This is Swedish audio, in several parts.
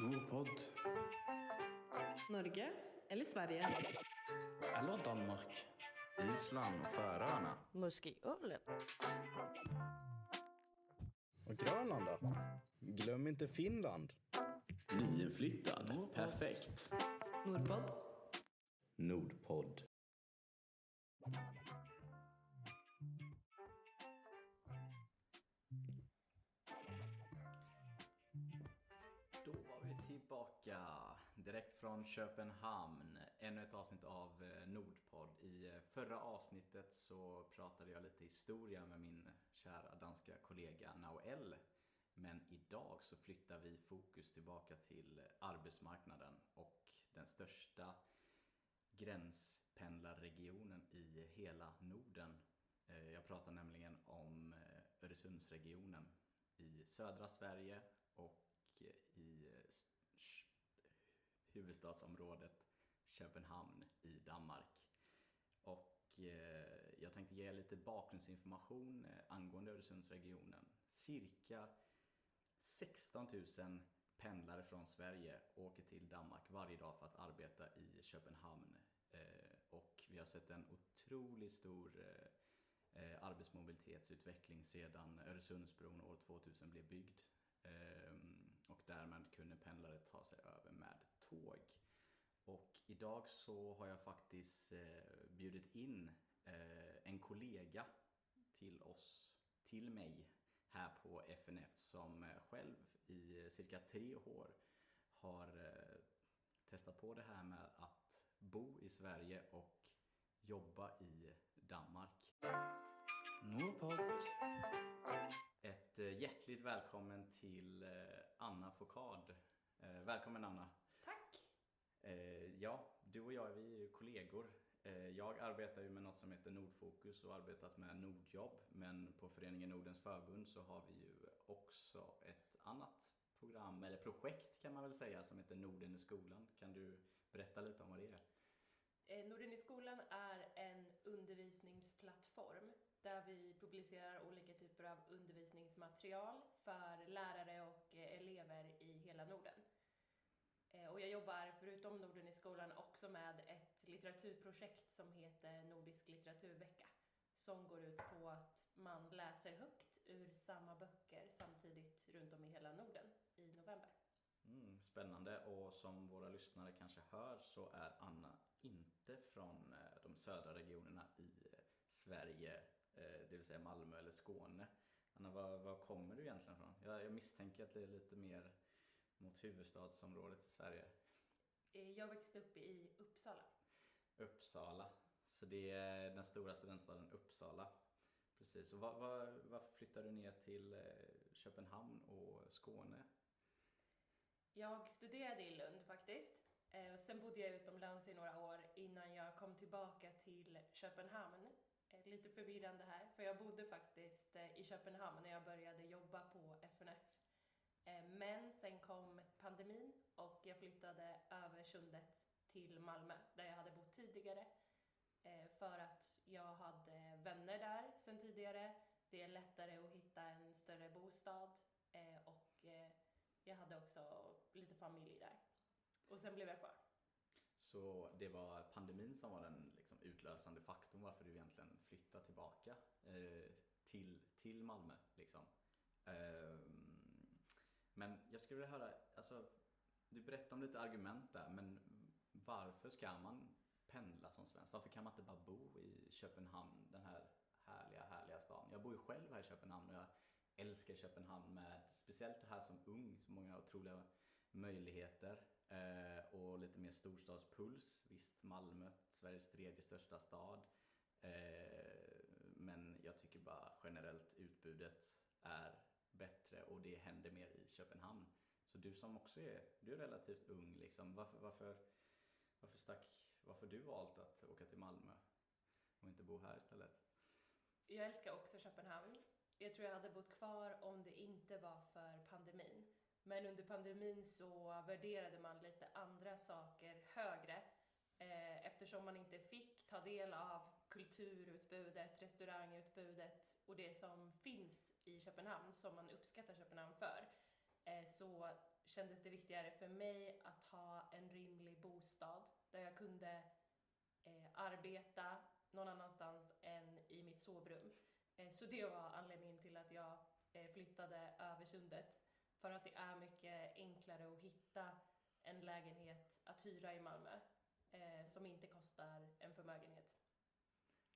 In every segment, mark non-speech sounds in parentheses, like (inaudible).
Nordpodd. Norge eller Sverige? Eller Danmark. Island och Färöarna. Muskölen. Och Grönland då? Glöm inte Finland. Nyinflyttad. Perfekt. Nordpodd. Nordpodd. Direkt från Köpenhamn. Ännu ett avsnitt av eh, Nordpodd. I eh, förra avsnittet så pratade jag lite historia med min kära danska kollega Nauel. Men idag så flyttar vi fokus tillbaka till arbetsmarknaden och den största gränspendlarregionen i hela Norden. Eh, jag pratar nämligen om Öresundsregionen i södra Sverige och i huvudstadsområdet Köpenhamn i Danmark. Och eh, jag tänkte ge lite bakgrundsinformation eh, angående Öresundsregionen. Cirka 16 000 pendlare från Sverige åker till Danmark varje dag för att arbeta i Köpenhamn. Eh, Och vi har sett en otroligt stor eh, eh, arbetsmobilitetsutveckling sedan Öresundsbron år 2000 blev byggd. Ehm, och därmed kunde pendlare ta sig över med tåg. Och idag så har jag faktiskt eh, bjudit in eh, en kollega till oss, till mig här på FNF som eh, själv i eh, cirka tre år har testat på det här med att bo i Sverige och jobba i Danmark. Nordpodd. Ett eh, hjärtligt välkommen till eh, Anna Fokard. Eh, Välkommen Anna. Tack. Ja, du och jag vi är ju kollegor. Jag arbetar ju med något som heter Nordfokus och arbetat med Nordjobb. Men på föreningen Nordens förbund så har vi ju också ett annat program, eller projekt kan man väl säga, som heter Norden i skolan. Kan du berätta lite om vad det är? Norden i skolan är en undervisningsplattform där vi publicerar olika typer av undervisningsmaterial för lärare och eh, elever i hela Norden. Eh, och jag jobbar förutom Norden i skolan också med ett litteraturprojekt som heter Nordisk litteraturvecka som går ut på att man läser högt ur samma böcker samtidigt runt om i hela Norden i november. Mm, spännande och som våra lyssnare kanske hör så är Anna inte från eh, de södra regionerna i Sverige, det vill säga Malmö eller Skåne. Anna, var, var kommer du egentligen från? Jag, jag misstänker att det är lite mer mot huvudstadsområdet i Sverige. Eh, Jag växte upp i Uppsala. Uppsala. Så det är den stora studentstaden Uppsala. Precis. Och var, var, varför flyttade du ner till eh, Köpenhamn och Skåne? Jag studerade i Lund faktiskt. Eh, Sen bodde jag utomlands i några år innan jag kom tillbaka till Köpenhamn. Lite förvirrande här, för jag bodde faktiskt eh, i Köpenhamn när jag började jobba på FNF. Eh, men sen kom pandemin och jag flyttade över sundet till Malmö där jag hade bott tidigare. Eh, för att jag hade vänner där sen tidigare. Det är lättare att hitta en större bostad och jag hade också lite familj där. Och sen blev jag kvar. Så det var pandemin som var den liksom utlösande faktorn varför du egentligen flyttar tillbaka eh, till, till Malmö. Liksom. Eh, men jag skulle vilja höra, alltså, du berättade om lite argument där, men varför ska man pendla som svensk? Varför kan man inte bara bo i Köpenhamn, den här härliga, härliga stan? Jag bor ju själv här i Köpenhamn och jag älskar Köpenhamn med, speciellt här som ung, så många otroliga möjligheter eh, och lite mer storstadspuls. Visst, Malmö, Sveriges tredje största stad. Eh, men jag tycker bara generellt utbudet är bättre och det händer mer i Köpenhamn. Så du som också är, du är relativt ung liksom, varför, varför, varför stack, varför har du valt att åka till Malmö och inte bo här istället? Jag älskar också Köpenhamn. Jag tror jag hade bott kvar om det inte var för pandemin. Men under pandemin så värderade man lite andra saker högre eh, eftersom man inte fick ta del av kulturutbudet, restaurangutbudet och det som finns i Köpenhamn som man uppskattar Köpenhamn för. Eh, så kändes det viktigare för mig att ha en rimlig bostad där jag kunde eh, arbeta någon annanstans än i mitt sovrum. Eh, så det var anledningen till att jag eh, flyttade över sundet. För att det är mycket enklare att hitta en lägenhet att hyra i Malmö eh, som inte kostar en förmögenhet.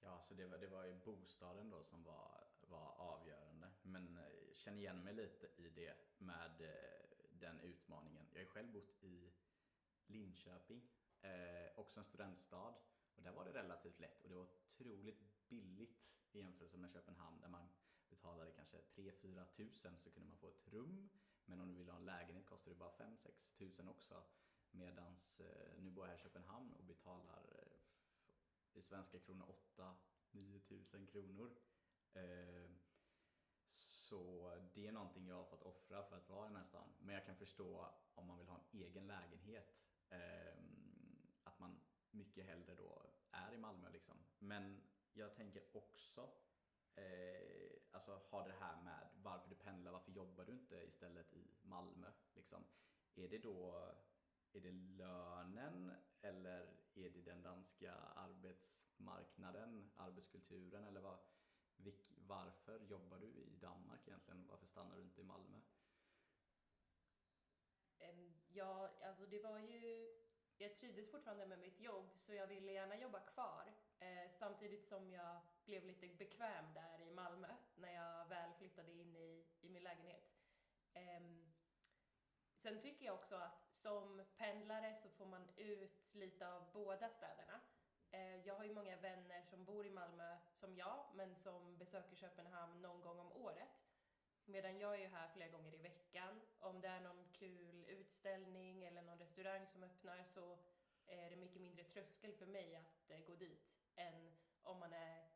Ja, så det var, det var ju bostaden då som var, var avgörande. Men jag känner igen mig lite i det med eh, den utmaningen. Jag har själv bott i Linköping, eh, också en studentstad. Och där var det relativt lätt och det var otroligt billigt i jämförelse med Köpenhamn där man betalade kanske 3-4 tusen så kunde man få ett rum. Men om du vill ha en lägenhet kostar det bara 5-6 tusen också. Medans eh, nu bor jag här i Köpenhamn och betalar eh, i svenska kronor 8-9 tusen kronor. Eh, så det är någonting jag har fått offra för att vara i den här stan. Men jag kan förstå om man vill ha en egen lägenhet. Ehm, att man mycket hellre då är i Malmö liksom. Men jag tänker också eh, alltså har det här med varför du pendlar, varför jobbar du inte istället i Malmö? Liksom. Är det då är det lönen eller är det den danska arbetsmarknaden, arbetskulturen eller vad, vilk, varför jobbar du i Danmark egentligen? Varför stannar du inte i Malmö? Ja, alltså det var ju... Jag trivdes fortfarande med mitt jobb så jag ville gärna jobba kvar. Eh, samtidigt som jag blev lite bekväm där i Malmö när jag väl flyttade in i, i min lägenhet. Um, sen tycker jag också att som pendlare så får man ut lite av båda städerna. Uh, jag har ju många vänner som bor i Malmö som jag, men som besöker Köpenhamn någon gång om året. Medan jag är ju här flera gånger i veckan. Om det är någon kul utställning eller någon restaurang som öppnar så är det mycket mindre tröskel för mig att eh, gå dit än om man är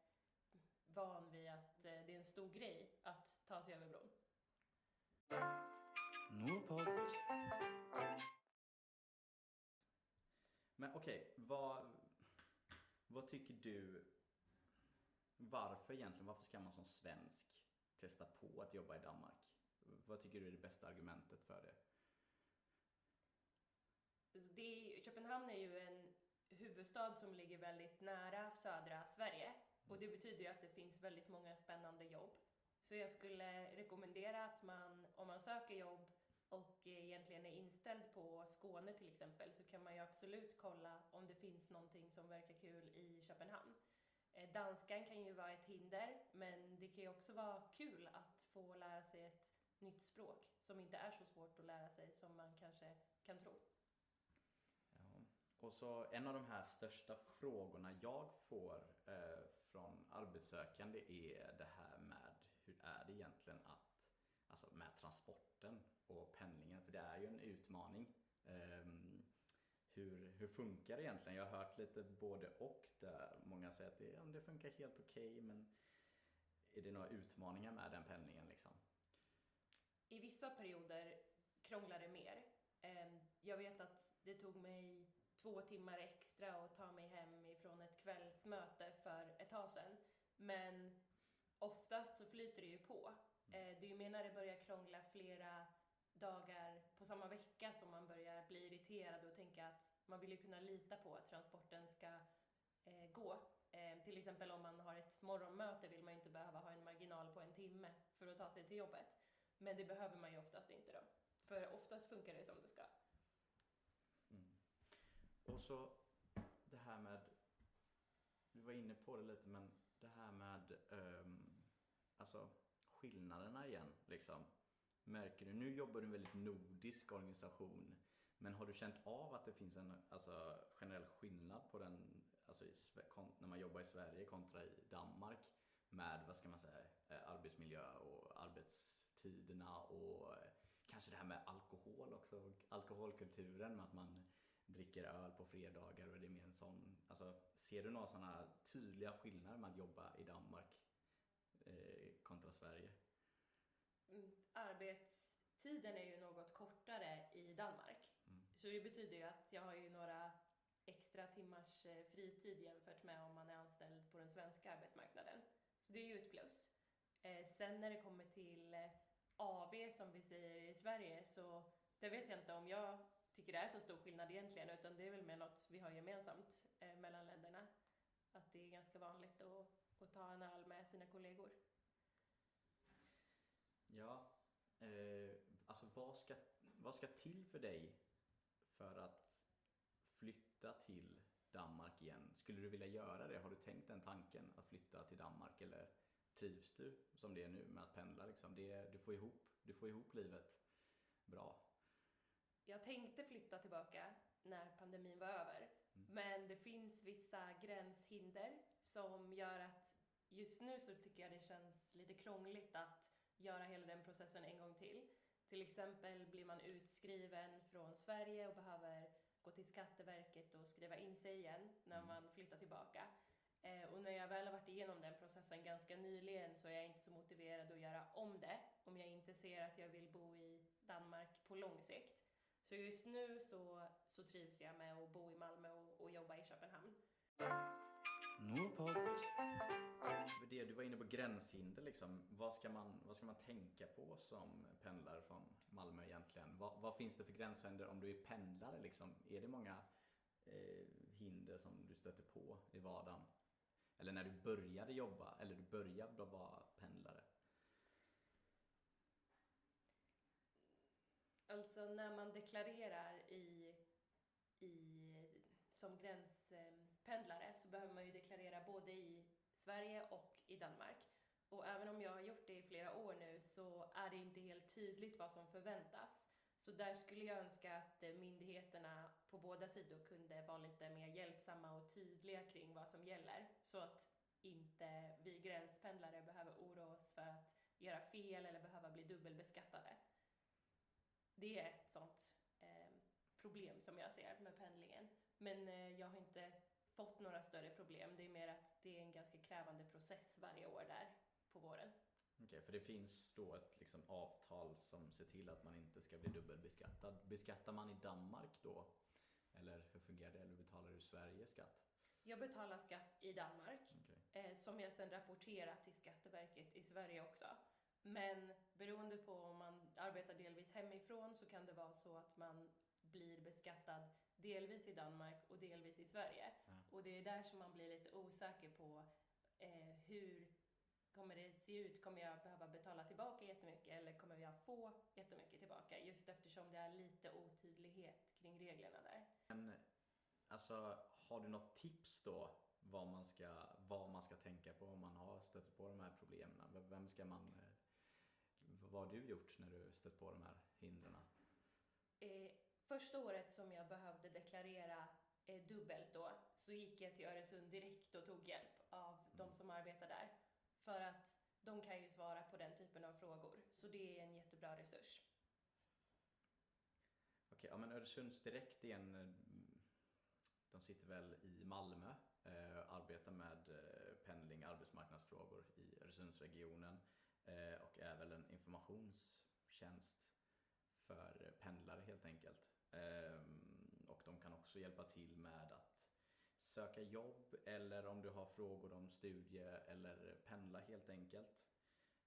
van vid att eh, det är en stor grej att ta sig över bron. Nordpod. Men okej, vad, vad tycker du? Varför egentligen? Varför ska man som svensk testa på att jobba i Danmark? Vad tycker du är det bästa argumentet för det? Alltså det är, Köpenhamn är ju en huvudstad som ligger väldigt nära södra Sverige och det betyder ju att det finns väldigt många spännande jobb. Så jag skulle rekommendera att man, om man söker jobb och egentligen är inställd på Skåne till exempel, så kan man ju absolut kolla om det finns någonting som verkar kul i Köpenhamn. Eh, danskan kan ju vara ett hinder, men det kan ju också vara kul att få lära sig ett nytt språk som inte är så svårt att lära sig som man kanske kan tro. Ja. Och så en av de här största frågorna jag får eh, från arbetssökande är det här med hur är det egentligen att, alltså med transporten och pendlingen, för det är ju en utmaning. Ehm, hur, hur funkar det egentligen? Jag har hört lite både och där många säger att det, ja, det funkar helt okej men är det några utmaningar med den pendlingen liksom? I vissa perioder krånglar det mer. Ehm, jag vet att det tog mig två timmar extra att ta mig hem ifrån ett kvällsmöte för ett tag sedan. Men oftast så flyter det ju på. Eh, Det är ju mer när det börjar krångla flera dagar på samma vecka som man börjar bli irriterad och tänka att man vill ju kunna lita på att transporten ska eh, gå. Eh, till exempel om man har ett morgonmöte vill man ju inte behöva ha en marginal på en timme för att ta sig till jobbet. Men det behöver man ju oftast inte då. För oftast funkar det som det ska. Och så det här med, du var inne på det lite men det här med um, alltså skillnaderna igen liksom. Märker du, nu jobbar du i en väldigt nordisk organisation men har du känt av att det finns en alltså, generell skillnad på den, alltså i, när man jobbar i Sverige kontra i Danmark med, vad ska man säga, eh, arbetsmiljö och arbetstiderna och eh, kanske det här med alkohol också, alkoholkulturen med att man dricker öl på fredagar och det är mer en sån, alltså ser du några sådana tydliga skillnader med att jobba i Danmark eh, kontra Sverige? Mm, Arbetstiden är ju något kortare i Danmark. Mm. Så det betyder ju att jag har ju några extra timmars eh, fritid jämfört med om man är anställd på den svenska arbetsmarknaden. Så det är ju ett plus. Eh, sen när det kommer till eh, AV som vi säger i Sverige så det vet jag inte om jag tycker det är så stor skillnad egentligen, utan det är väl mer något vi har gemensamt eh, mellan länderna. Att det är ganska vanligt att, att ta en öl med sina kollegor. Ja, eh, alltså vad ska, vad ska till för dig för att flytta till Danmark igen? Skulle du vilja göra det? Har du tänkt den tanken att flytta till Danmark eller trivs du som det är nu med att pendla liksom? Det, du, får ihop, du får ihop livet bra. Jag tänkte flytta tillbaka när pandemin var över, Mm. men det finns vissa gränshinder som gör att just nu så tycker jag det känns lite krångligt att göra hela den processen en gång till. Till exempel blir man utskriven från Sverige och behöver gå till Skatteverket och skriva in sig igen när Mm. man flyttar tillbaka. Eh, och när jag väl har varit igenom den processen ganska nyligen så är jag inte så motiverad att göra om det om jag inte ser att jag vill bo i Danmark på lång sikt. Så just nu så, så trivs jag med att bo i Malmö och, och jobba i Köpenhamn. Det, du var inne på gränshinder liksom. Vad ska man, vad ska man tänka på som pendlare från Malmö egentligen? Vad, vad finns det för gränshinder om du är pendlare liksom? Är det många eh, hinder som du stöter på i vardagen? Eller när du började jobba, eller du började vara pendlare? Alltså när man deklarerar i, i, som gränspendlare så behöver man ju deklarera både i Sverige och i Danmark. Och även om jag har gjort det i flera år nu så är det inte helt tydligt vad som förväntas. Så där skulle jag önska att myndigheterna på båda sidor kunde vara lite mer hjälpsamma och tydliga kring vad som gäller. Så att inte vi gränspendlare behöver oroa oss för att göra fel eller behöva bli dubbelbeskattade. Det är ett sånt eh, problem som jag ser med pendlingen. Men eh, jag har inte fått några större problem. Det är mer att det är en ganska krävande process varje år där på våren. Okej, för det finns då ett liksom, avtal som ser till att man inte ska bli dubbelbeskattad. Beskattar man i Danmark då? Eller hur fungerar det? Eller betalar du Sverige skatt? Jag betalar skatt i Danmark Okej. eh, som jag sedan rapporterar till Skatteverket i Sverige också. Men beroende på om man arbetar delvis hemifrån så kan det vara så att man blir beskattad delvis i Danmark och delvis i Sverige. Ja. Och det är där som man blir lite osäker på eh, hur kommer det se ut? Kommer jag behöva betala tillbaka jättemycket eller kommer jag få jättemycket tillbaka? Just eftersom det är lite otydlighet kring reglerna där. Men alltså, har du något tips då? Vad man, ska, vad man ska tänka på om man har stött på de här problemen? Vem ska man... Vad har du gjort när du stött på de här hindren? Eh, första året som jag behövde deklarera eh, dubbelt då, så gick jag till Öresund direkt och tog hjälp av de som arbetar där. För att de kan ju svara på den typen av frågor. Så det är en jättebra resurs. Okej, ja men Öresunds Direkt är en... eh, De sitter väl i Malmö, eh, arbetar med eh, pendling, arbetsmarknadsfrågor i Öresundsregionen Eh, och är väl en informationstjänst för pendlare helt enkelt. Ehm, och de kan också hjälpa till med att söka jobb eller om du har frågor om studie eller pendla helt enkelt.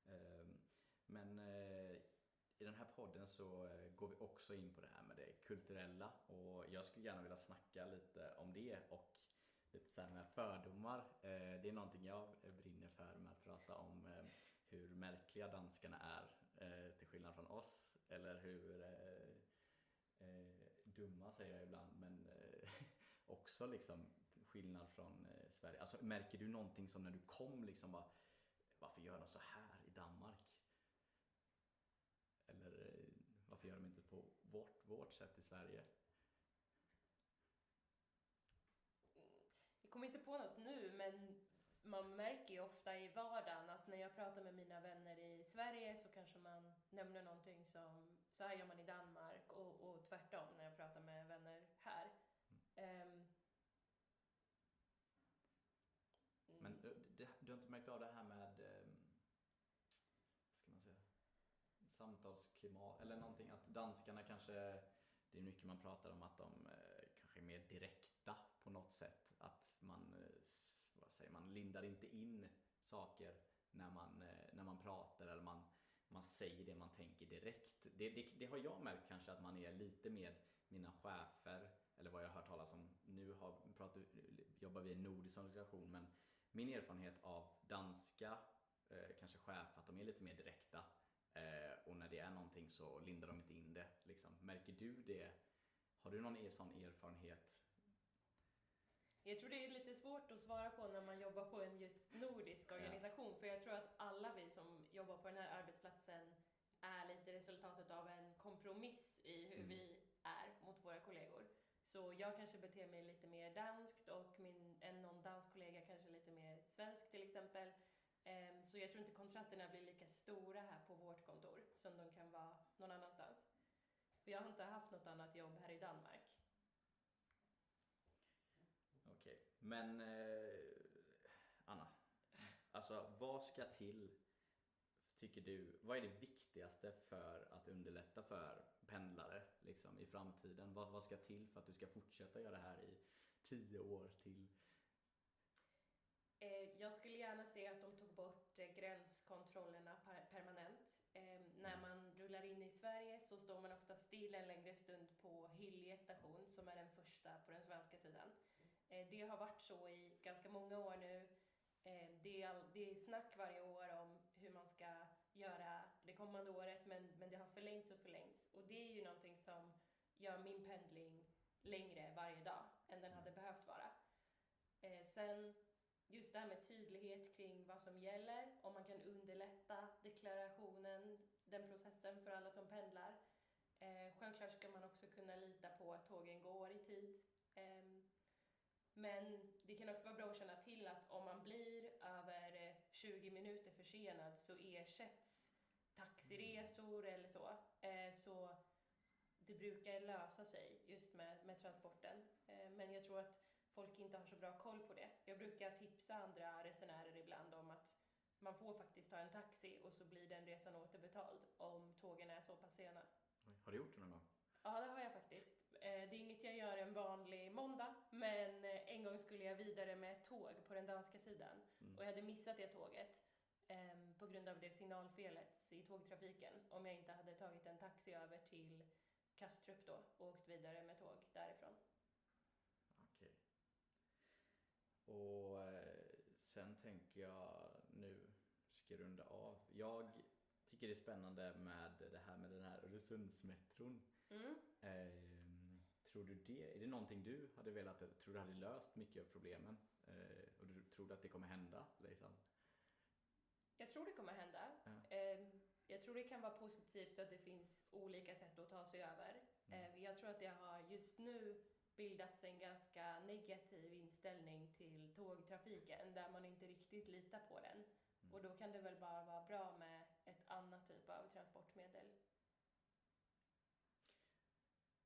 Ehm, men eh, i den här podden så eh, går vi också in på det här med det kulturella och jag skulle gärna vilja snacka lite om det och lite så här med fördomar. Det är någonting jag brinner för med att prata om hur märkliga danskarna är eh, till skillnad från oss eller hur eh, eh, dumma säger jag ibland men eh, (laughs) också liksom skillnad från eh, Sverige. Alltså märker du någonting som när du kom liksom bara varför gör de så här i Danmark? Eller eh, varför gör de inte på vårt, vårt sätt i Sverige? Mm. Jag kommer inte på något nu, men man märker ju ofta i vardagen att när jag pratar med mina vänner i Sverige så kanske man nämner någonting som så här gör man i Danmark och, och tvärtom när jag pratar med vänner här. Ehm, mm. Men eh, det, du har inte märkt av det här med eh, vad ska man säga, samtalsklimat eller någonting att danskarna kanske det är mycket man pratar om att de eh, kanske är mer direkta på något sätt. Att man, eh, vad säger man, lindar inte in saker när man, eh, när man pratar eller man, man säger det man tänker direkt. Det, det, det har jag märkt kanske att man är lite med mina chefer eller vad jag har hört talas om. Nu har, pratar, jobbar vi i en nordisk organisation men min erfarenhet av danska eh, kanske chefer att de är lite mer direkta eh, och när det är någonting så lindar de inte in det. Liksom. Märker du det? Har du någon er, sån erfarenhet? Jag tror det är lite svårt att svara på när man jobbar på en just nordisk organisation, för jag tror att alla vi som jobbar på den här arbetsplatsen är lite resultatet av en kompromiss i hur Mm. vi är mot våra kollegor. Så jag kanske beter mig lite mer danskt och min, en någon dansk kollega kanske lite mer svensk till exempel. Ehm, Så jag tror inte kontrasterna blir lika stora här på vårt kontor som de kan vara någon annanstans. För jag har inte haft något annat jobb här i Danmark. Okej, men eh, Anna. Alltså vad ska till, tycker du, vad är det viktigaste för att underlätta för pendlare liksom, i framtiden? Vad, vad ska till för att du ska fortsätta göra det här i tio år till? Eh, Jag skulle gärna se att de tog bort eh, gränskontrollerna per- permanent. Eh, När Mm. man rullar in i Sverige så står man ofta still en längre stund på Hyllie station som är den första på den svenska sidan. Eh, Det har varit så i ganska många år nu. Eh, Det är, all, det är snack varje år om hur man ska göra det kommande året men, men det har förlängts och förlängts. Och det är ju någonting som gör min pendling längre varje dag än den hade behövt vara. Eh, Sen just det här med tydlighet kring vad som gäller, om man kan underlätta deklarationen, den processen för alla som pendlar. Självklart ska man också kunna lita på att tågen går i tid. Men det kan också vara bra att känna till att om man blir över eh, 20 minuter försenad så ersätts taxiresor eller så. Eh, så det brukar lösa sig just med, med transporten. Eh, men jag tror att folk inte har så bra koll på det. Jag brukar tipsa andra resenärer ibland om att man får faktiskt ta en taxi och så blir den resan återbetald om tågen är så pass sena. Har du gjort det någon gång? Ja, det har jag faktiskt. Eh, Det är inget jag gör en vanlig måndag, men eh, en gång skulle jag vidare med ett tåg på den danska sidan Mm. och jag hade missat det tåget em, på grund av det signalfelet i tågtrafiken om jag inte hade tagit en taxi över till Kastrup då och åkt vidare med tåg därifrån. Okej. Och eh, sen tänker jag nu ska runda av. Jag tycker det är spännande med det här med den här Öresundsmetron. Mm. Ehm, tror du det, är det någonting du hade velat, tror du hade löst mycket av problemen? Eh, och du tror att det kommer hända? Liksom? Jag tror det kommer hända. Ja. Em, Jag tror det kan vara positivt att det finns olika sätt att ta sig över. Mm. Eh, Jag tror att det har just nu bildats en ganska negativ inställning till tågtrafiken där man inte riktigt litar på den. Mm. Och då kan det väl bara vara bra med ett annat typ av transportmedel.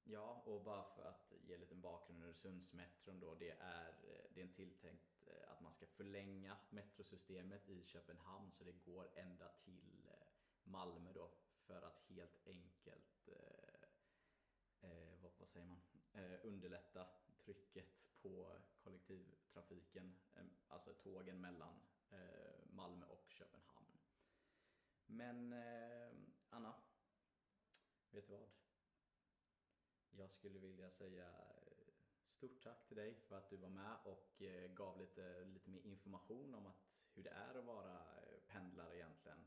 Ja, och bara för att ge en liten bakgrund, Öresundsmetron då, det är, eh, det är en tilltänkt eh, att man ska förlänga metrosystemet i Köpenhamn så det går ända till eh, Malmö då för att helt enkelt eh, eh, vad, vad säger man? Eh, underlätta trycket på kollektivtrafiken, eh, alltså tågen mellan eh, Malmö och Köpenhamn. Men eh, Anna, vet du vad? Jag skulle vilja säga eh, stort tack till dig för att du var med och eh, gav lite, lite mer information om att hur det är att vara eh, pendlare egentligen.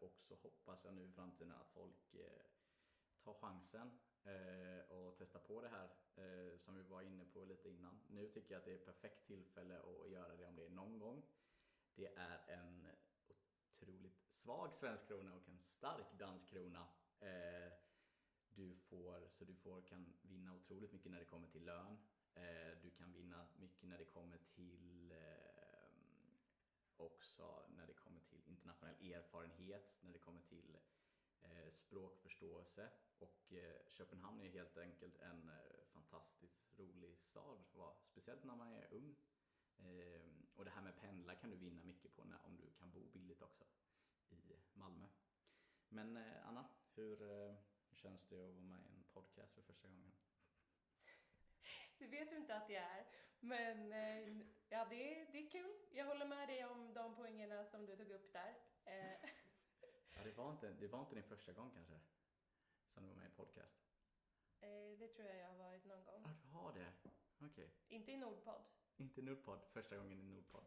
Och så hoppas jag nu i framtiden att folk tar chansen och testar på det här som vi var inne på lite innan. Nu tycker jag att det är ett perfekt tillfälle att göra det om det är någon gång. Det är en otroligt svag svensk krona och en stark dansk krona. Får, så du får, kan vinna otroligt mycket när det kommer till lön. Eh, du kan vinna mycket när det kommer till eh, också när det kommer till internationell erfarenhet, när det kommer till eh, språkförståelse. Och Köpenhamn är helt enkelt en fantastiskt rolig stad, va? speciellt när man är ung. Och det här med pendla kan du vinna mycket på när, om du kan bo billigt också i Malmö. Men Anna, hur, hur känns det att vara med i en podcast för första gången? Det vet du inte att det är, men eh, ja, det är, det är kul. Jag håller med dig om de poängerna som du tog upp där. Eh, Ja, det, var inte, det var inte din första gång kanske? Som du var med i podcast? Eh, det tror jag jag har varit någon gång. Ja, du har det? Okej. Inte i Nordpodd. Inte Nordpodd, första gången i Nordpodd.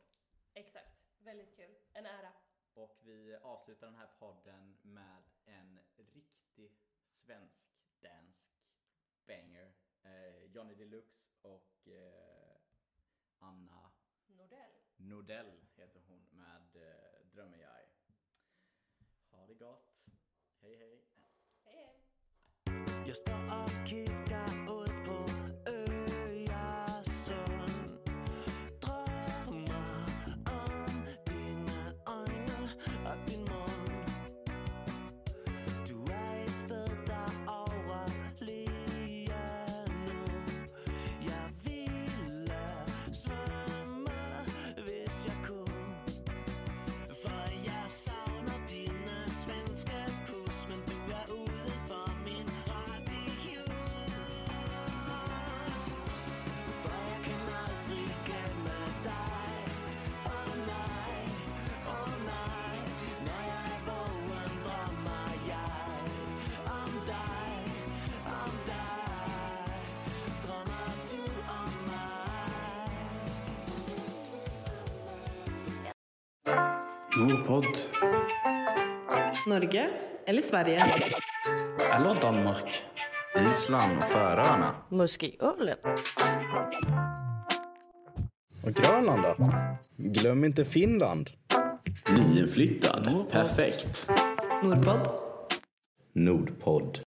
Exakt. Väldigt kul. En ära. Och vi avslutar den här podden med en riktig svensk-dansk banger. Eh, Johnny Deluxe och eh, Anna Nordell. Nordell heter hon med eh, Drömmer jag. Ha det gott. Hej hej. Hej hej. Nordpod. Norge eller Sverige? Eller Danmark. Island och Färöarna. Måske Åland. Och Grönland då? Glöm inte Finland. Nyinflyttad. Perfekt. Nordpodd. Nordpodd.